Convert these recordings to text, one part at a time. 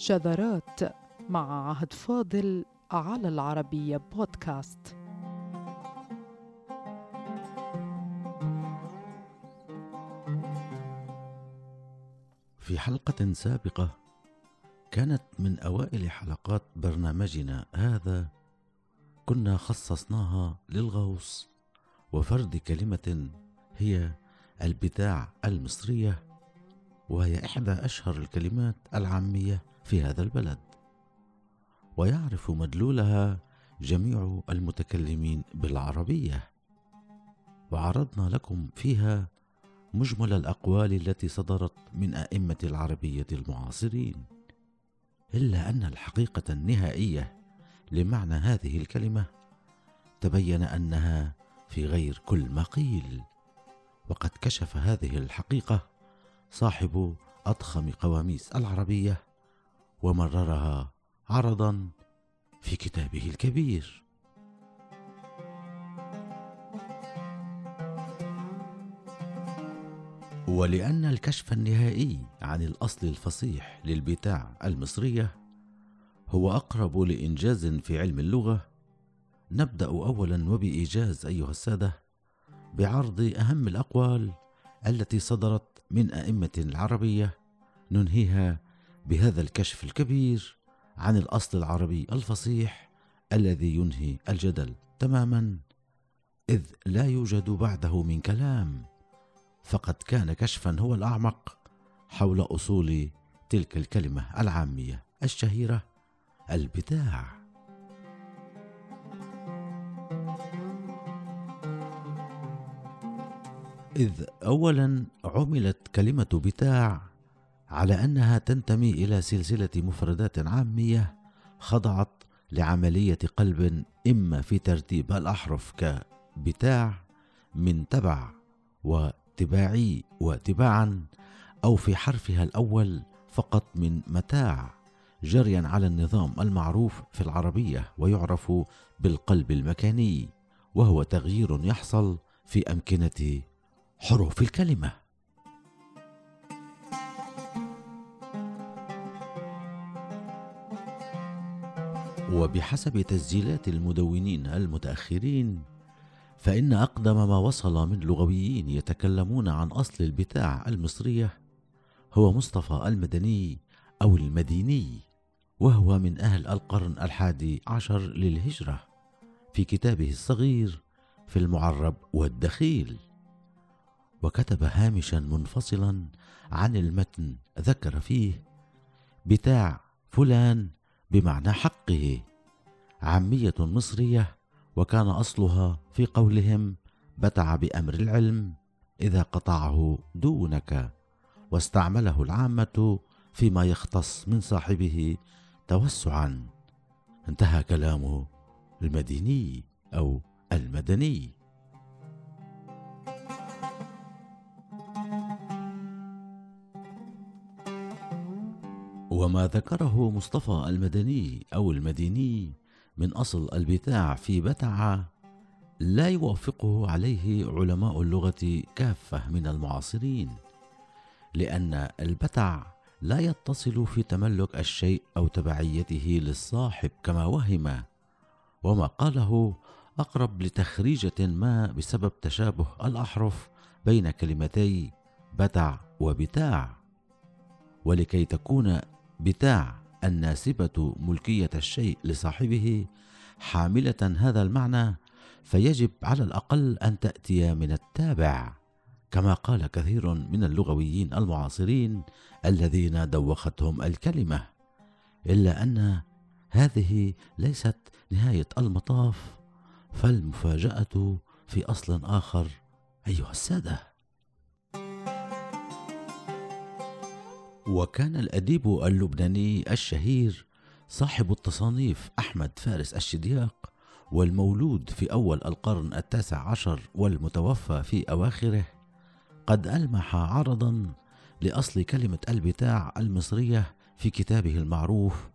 شذرات مع عهد فاضل على العربية بودكاست. في حلقة سابقة كانت من أوائل حلقات برنامجنا هذا كنا خصصناها للغوص وفرد كلمة هي البداع المصرية وهي إحدى أشهر الكلمات العامية. في هذا البلد. ويعرف مدلولها جميع المتكلمين بالعربية. وعرضنا لكم فيها مجمل الأقوال التي صدرت من أئمة العربية المعاصرين. إلا أن الحقيقة النهائية لمعنى هذه الكلمة تبين أنها في غير كل ما قيل وقد كشف هذه الحقيقة صاحب أضخم قواميس العربية ومررها عرضا في كتابه الكبير. ولأن الكشف النهائي عن الأصل الفصيح للبتاع المصرية هو أقرب لإنجاز في علم اللغة نبدأ أولا وبإيجاز أيها السادة بعرض أهم الأقوال التي صدرت من أئمة العربية ننهيها بهذا الكشف الكبير عن الأصل العربي الفصيح الذي ينهي الجدل تماما إذ لا يوجد بعده من كلام. فقد كان كشفا هو الأعمق حول أصول تلك الكلمة العامية الشهيرة البتاع إذ أولا عملت كلمة بتاع على أنها تنتمي إلى سلسلة مفردات عامية خضعت لعملية قلب إما في ترتيب الأحرف كبتاع من تبع وتباعي وتباعا أو في حرفها الأول فقط من متاع جريا على النظام المعروف في العربية ويعرف بالقلب المكاني وهو تغيير يحصل في أمكنة حروف الكلمة. وبحسب تسجيلات المدونين المتأخرين فإن أقدم ما وصل من لغويين يتكلمون عن أصل البتاع المصرية هو مصطفى المدني أو المديني وهو من أهل القرن الحادي عشر للهجرة في كتابه الصغير في المعرب والدخيل. وكتب هامشا منفصلا عن المتن ذكر فيه بتاع فلان بمعنى حقه. عامية مصرية وكان أصلها في قولهم بتع بأمر العلم إذا قطعه دونك واستعمله العامة فيما يختص من صاحبه توسعا. انتهى كلامه المديني أو المدني. وما ذكره مصطفى المدني أو المديني من أصل البتاع في بتع لا يوافقه عليه علماء اللغة كافة من المعاصرين لأن البتع لا يتصل في تملك الشيء أو تبعيته للصاحب كما وهم وما قاله أقرب لتخريجة ما بسبب تشابه الأحرف بين كلمتي بتع وبتاع ولكي تكون بتاع الناسبة ملكية الشيء لصاحبه حاملة هذا المعنى فيجب على الأقل أن تأتي من التابع. كما قال كثير من اللغويين المعاصرين الذين دوختهم الكلمة إلا أن هذه ليست نهاية المطاف فالمفاجأة في أصل آخر أيها السادة. وكان الأديب اللبناني الشهير صاحب التصانيف أحمد فارس الشدياق والمولود في أول القرن التاسع عشر والمتوفى في أواخره. قد ألمح عرضا لأصل كلمة البتاع المصرية في كتابه المعروف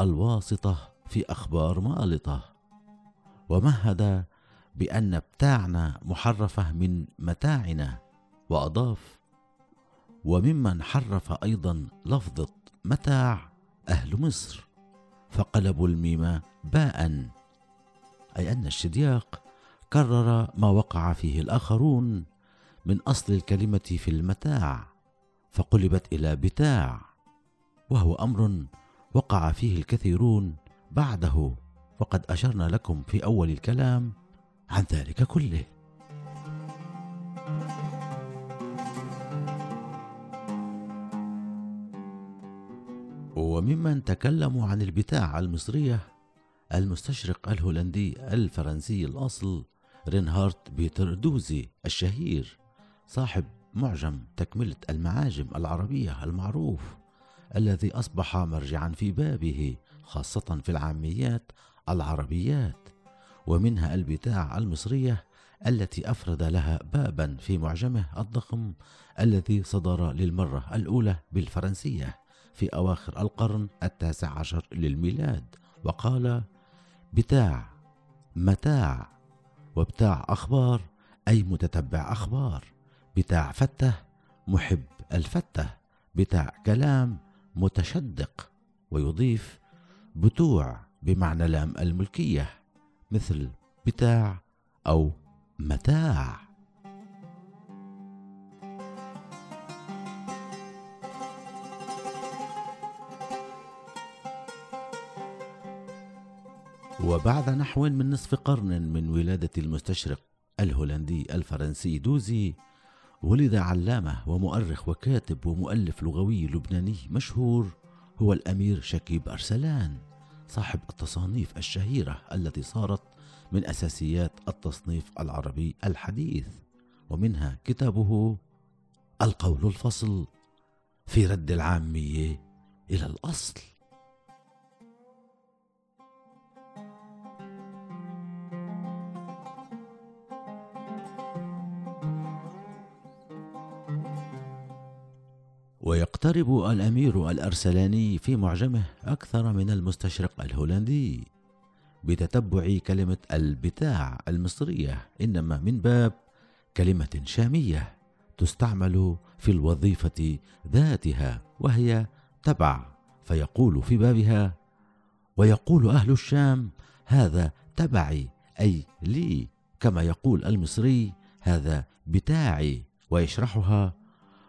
الواسطة في أخبار مالطة. ومهد بأن بتاعنا محرفة من متاعنا وأضاف وممن حرف أيضا لفظه متاع أهل مصر فقلبوا الميم باء أي أن الشدياق كرر ما وقع فيه الآخرون من أصل الكلمة في المتاع فقلبت إلى بتاع وهو أمر وقع فيه الكثيرون بعده. وقد أشرنا لكم في أول الكلام عن ذلك كله. وممن تكلموا عن البتاع المصرية المستشرق الهولندي الفرنسي الأصل رينهارت بيتر دوزي الشهير صاحب معجم تكملة المعاجم العربية المعروف الذي أصبح مرجعا في بابه خاصة في العاميات العربيات ومنها البتاع المصرية التي أفرد لها بابا في معجمه الضخم الذي صدر للمرة الأولى بالفرنسية. في أواخر القرن التاسع عشر للميلاد وقال بتاع متاع وبتاع أخبار أي متتبع أخبار بتاع فتة محب الفتة بتاع كلام متشدق ويضيف بتوع بمعنى لام الملكية مثل بتاع أو متاع. وبعد نحو من نصف قرن من ولادة المستشرق الهولندي الفرنسي دوزي ولد علامة ومؤرخ وكاتب ومؤلف لغوي لبناني مشهور هو الأمير شكيب أرسلان صاحب التصانيف الشهيرة التي صارت من أساسيات التصنيف العربي الحديث ومنها كتابه القول الفصل في رد العامية إلى الأصل. ويقترب الأمير الأرسلاني في معجمه أكثر من المستشرق الهولندي بتتبع كلمة البتاع المصرية إنما من باب كلمة شامية تستعمل في الوظيفة ذاتها وهي تبع فيقول في بابها ويقول أهل الشام هذا تبعي أي لي كما يقول المصري هذا بتاعي ويشرحها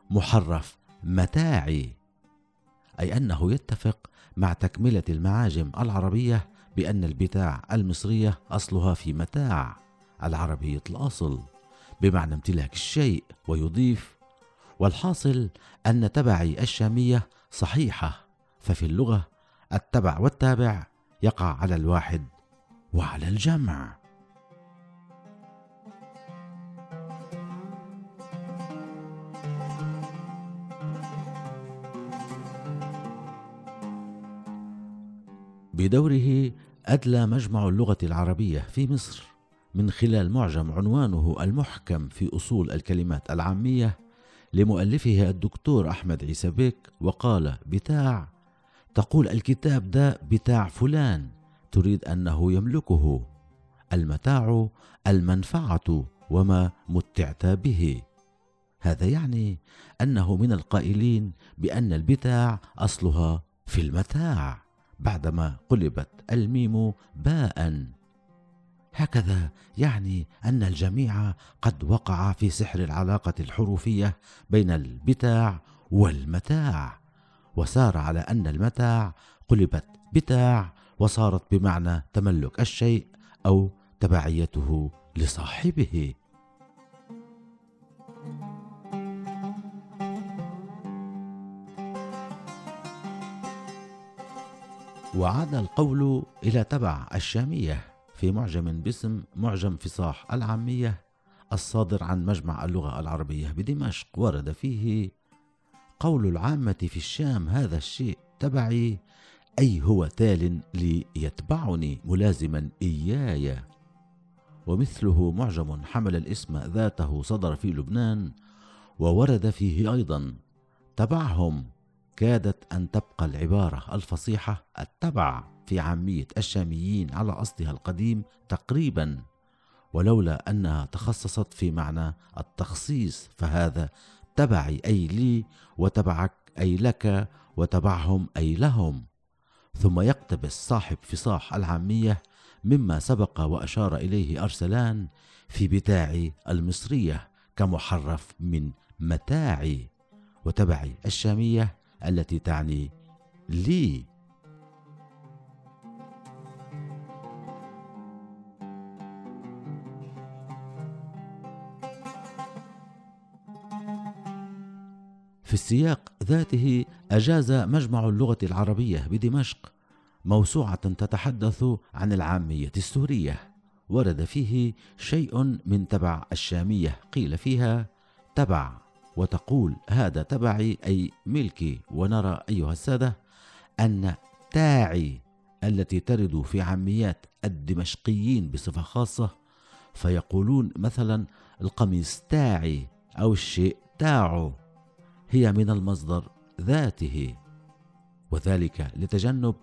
محرف متاعي. أي أنه يتفق مع تكملة المعاجم العربية بأن البتاع المصرية أصلها في متاع العربيه الأصل بمعنى امتلاك الشيء ويضيف والحاصل أن تبعي الشامية صحيحة ففي اللغة التبع والتابع يقع على الواحد وعلى الجمع. بدوره أدلى مجمع اللغة العربية في مصر. من خلال معجم عنوانه المحكم في أصول الكلمات العامية لمؤلفه الدكتور أحمد عيسى بيك وقال بتاع. تقول الكتاب ده بتاع فلان. تريد أنه يملكه. المتاع المنفعة وما متعت به. هذا يعني أنه من القائلين بأن البتاع أصلها في المتاع. بعدما قلبت الميم باء. هكذا يعني أن الجميع قد وقع في سحر العلاقة الحروفية بين البتاع والمتاع وسار على أن المتاع قلبت بتاع وصارت بمعنى تملك الشيء أو تبعيته لصاحبه. وعاد القول إلى تبع الشامية في معجم باسم معجم فصاح العامية الصادر عن مجمع اللغة العربية بدمشق ورد فيه قول العامة في الشام هذا الشيء تبعي أي هو تال ليتبعني ملازما إياي. ومثله معجم حمل الاسم ذاته صدر في لبنان وورد فيه أيضا تبعهم كادت أن تبقى العبارة الفصيحة التبع في عامية الشاميين على أصلها القديم تقريبا ولولا أنها تخصصت في معنى التخصيص فهذا تبعي أي لي وتبعك أي لك وتبعهم أي لهم. ثم يقتبس صاحب فصاح العامية مما سبق وأشار إليه أرسلان في بتاع المصرية كمحرف من متاعي وتبعي الشامية التي تعني لي. في السياق ذاته أجاز مجمع اللغة العربية بدمشق موسوعة تتحدث عن العامية السورية ورد فيه شيء من تبع الشامية قيل فيها تبع. وتقول هذا تبعي أي ملكي. ونرى أيها السادة أن تاعي التي ترد في عاميات الدمشقيين بصفة خاصة فيقولون مثلا القميص تاعي أو الشيء تاعه هي من المصدر ذاته. وذلك لتجنب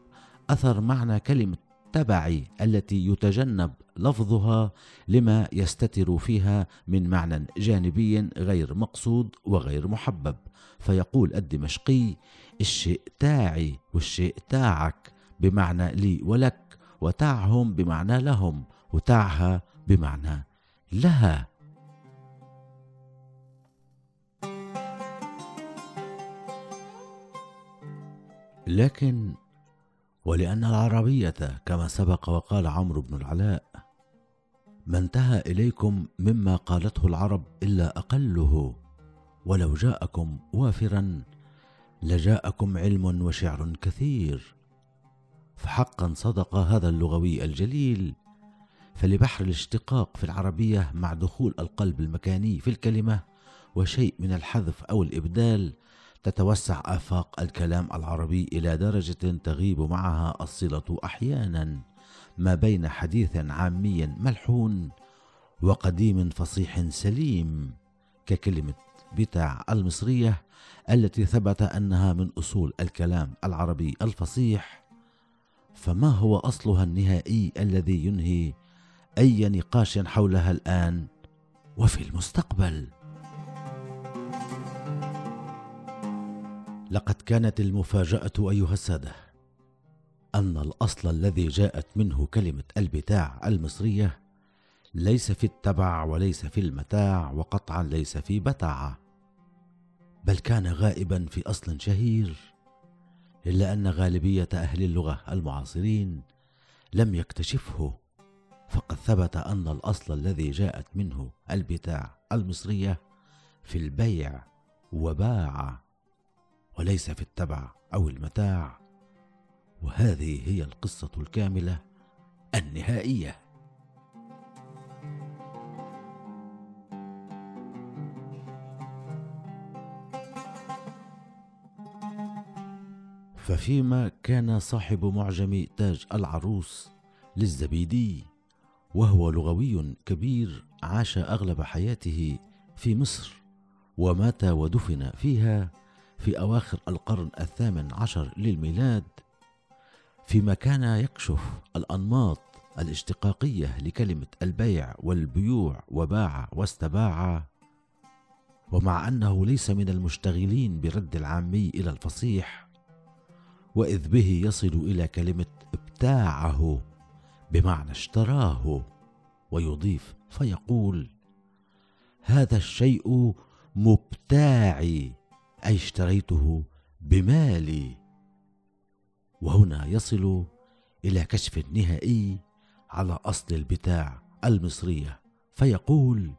أثر معنى كلمة تبعي التي يتجنب لفظها لما يستتر فيها من معنى جانبي غير مقصود وغير محبب. فيقول الدمشقي الشيء تاعي والشيء تاعك بمعنى لي ولك وتاعهم بمعنى لهم وتاعها بمعنى لها. لكن ولأن العربية كما سبق وقال عمرو بن العلاء ما انتهى إليكم مما قالته العرب إلا أقله ولو جاءكم وافرا لجاءكم علم وشعر كثير فحقا صدق هذا اللغوي الجليل فلبحر الاشتقاق في العربية مع دخول القلب المكاني في الكلمة وشيء من الحذف أو الإبدال تتوسع آفاق الكلام العربي إلى درجة تغيب معها الصلة أحيانا ما بين حديث عامي ملحون وقديم فصيح سليم ككلمة بتاع المصرية التي ثبت أنها من أصول الكلام العربي الفصيح. فما هو أصلها النهائي الذي ينهي أي نقاش حولها الآن وفي المستقبل؟ لقد كانت المفاجأة أيها السادة أن الأصل الذي جاءت منه كلمة البتاع المصرية ليس في التبع وليس في المتاع وقطعا ليس في بتاعة بل كان غائبا في أصل شهير إلا أن غالبية أهل اللغة المعاصرين لم يكتشفه فقد ثبت أن الأصل الذي جاءت منه البتاع المصرية في البيع وباع. وليس في التبع أو المتاع. وهذه هي القصة الكاملة النهائية. ففيما كان صاحب معجم تاج العروس للزبيدي وهو لغوي كبير عاش أغلب حياته في مصر ومات ودفن فيها في أواخر القرن الثامن عشر للميلاد فيما كان يكشف الأنماط الاشتقاقية لكلمة البيع والبيوع وباع واستباع ومع أنه ليس من المشتغلين برد العامي إلى الفصيح وإذ به يصل إلى كلمة ابتاعه بمعنى اشتراه ويضيف فيقول هذا الشيء مبتاعي. أي اشتريته بمالي. وهنا يصل إلى كشف نهائي على أصل البتاع المصرية فيقول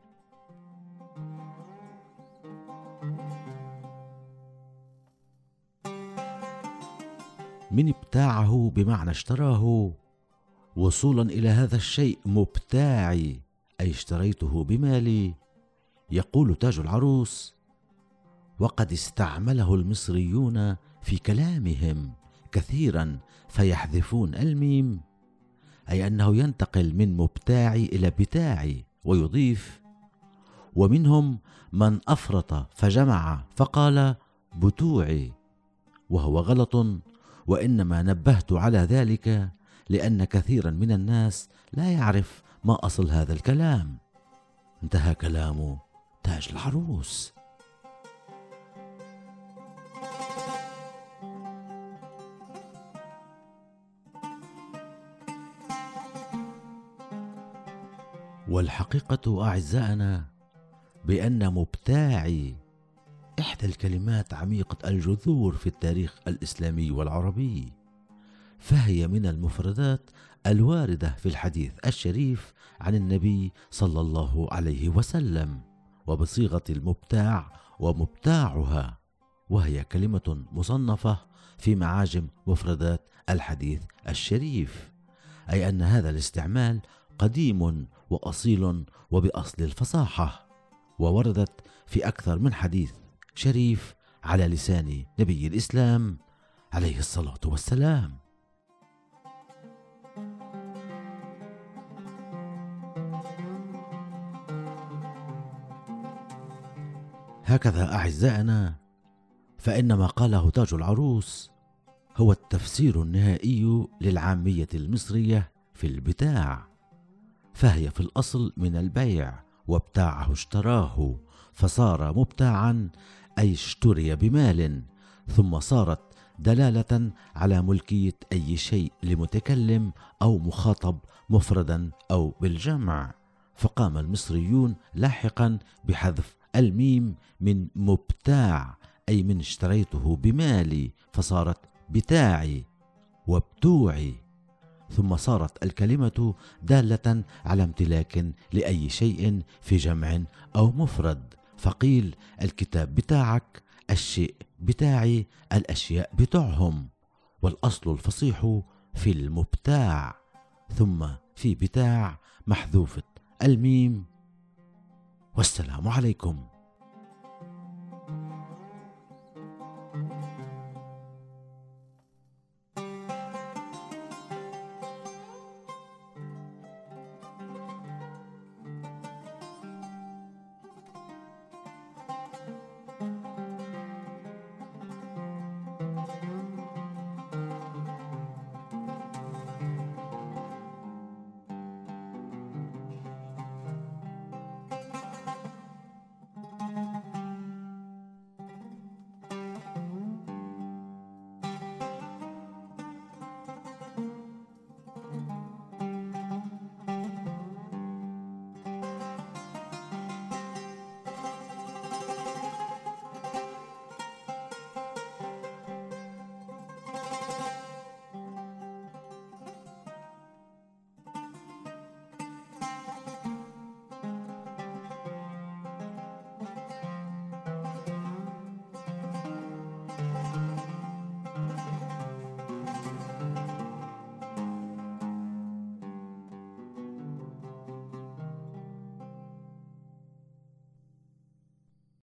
من ابتاعه بمعنى اشتراه وصولا إلى هذا الشيء مبتاعي أي اشتريته بمالي. يقول تاج العروس وقد استعمله المصريون في كلامهم كثيرا فيحذفون الميم أي أنه ينتقل من مبتاعي إلى بتاعي ويضيف ومنهم من أفرط فجمع فقال بتوعي وهو غلط وإنما نبهت على ذلك لأن كثيرا من الناس لا يعرف ما أصل هذا الكلام. انتهى كلام تاج العروس. والحقيقة أعزائنا بأن مبتاعي إحدى الكلمات عميقة الجذور في التاريخ الإسلامي والعربي فهي من المفردات الواردة في الحديث الشريف عن النبي صلى الله عليه وسلم وبصيغة المبتاع ومبتاعها وهي كلمة مصنفة في معاجم مفردات الحديث الشريف أي أن هذا الاستعمال قديم وأصيل وبأصل الفصاحة ووردت في أكثر من حديث شريف على لسان نبي الإسلام عليه الصلاة والسلام. هكذا أعزائنا فإن ما قاله تاج العروس هو التفسير النهائي للعامية المصرية في البتاع. فهي في الأصل من البيع وابتاعه اشتراه فصار مبتاعا أي اشتري بمال ثم صارت دلالة على ملكية أي شيء لمتكلم أو مخاطب مفردا أو بالجمع. فقام المصريون لاحقا بحذف الميم من مبتاع أي من اشتريته بمالي فصارت بتاعي وبتوعي ثم صارت الكلمة دالة على امتلاك لأي شيء في جمع أو مفرد. فقيل الكتاب بتاعك الشيء بتاعي الأشياء بتوعهم. والأصل الفصيح في المبتاع. ثم في بتاع محذوفة الميم. والسلام عليكم.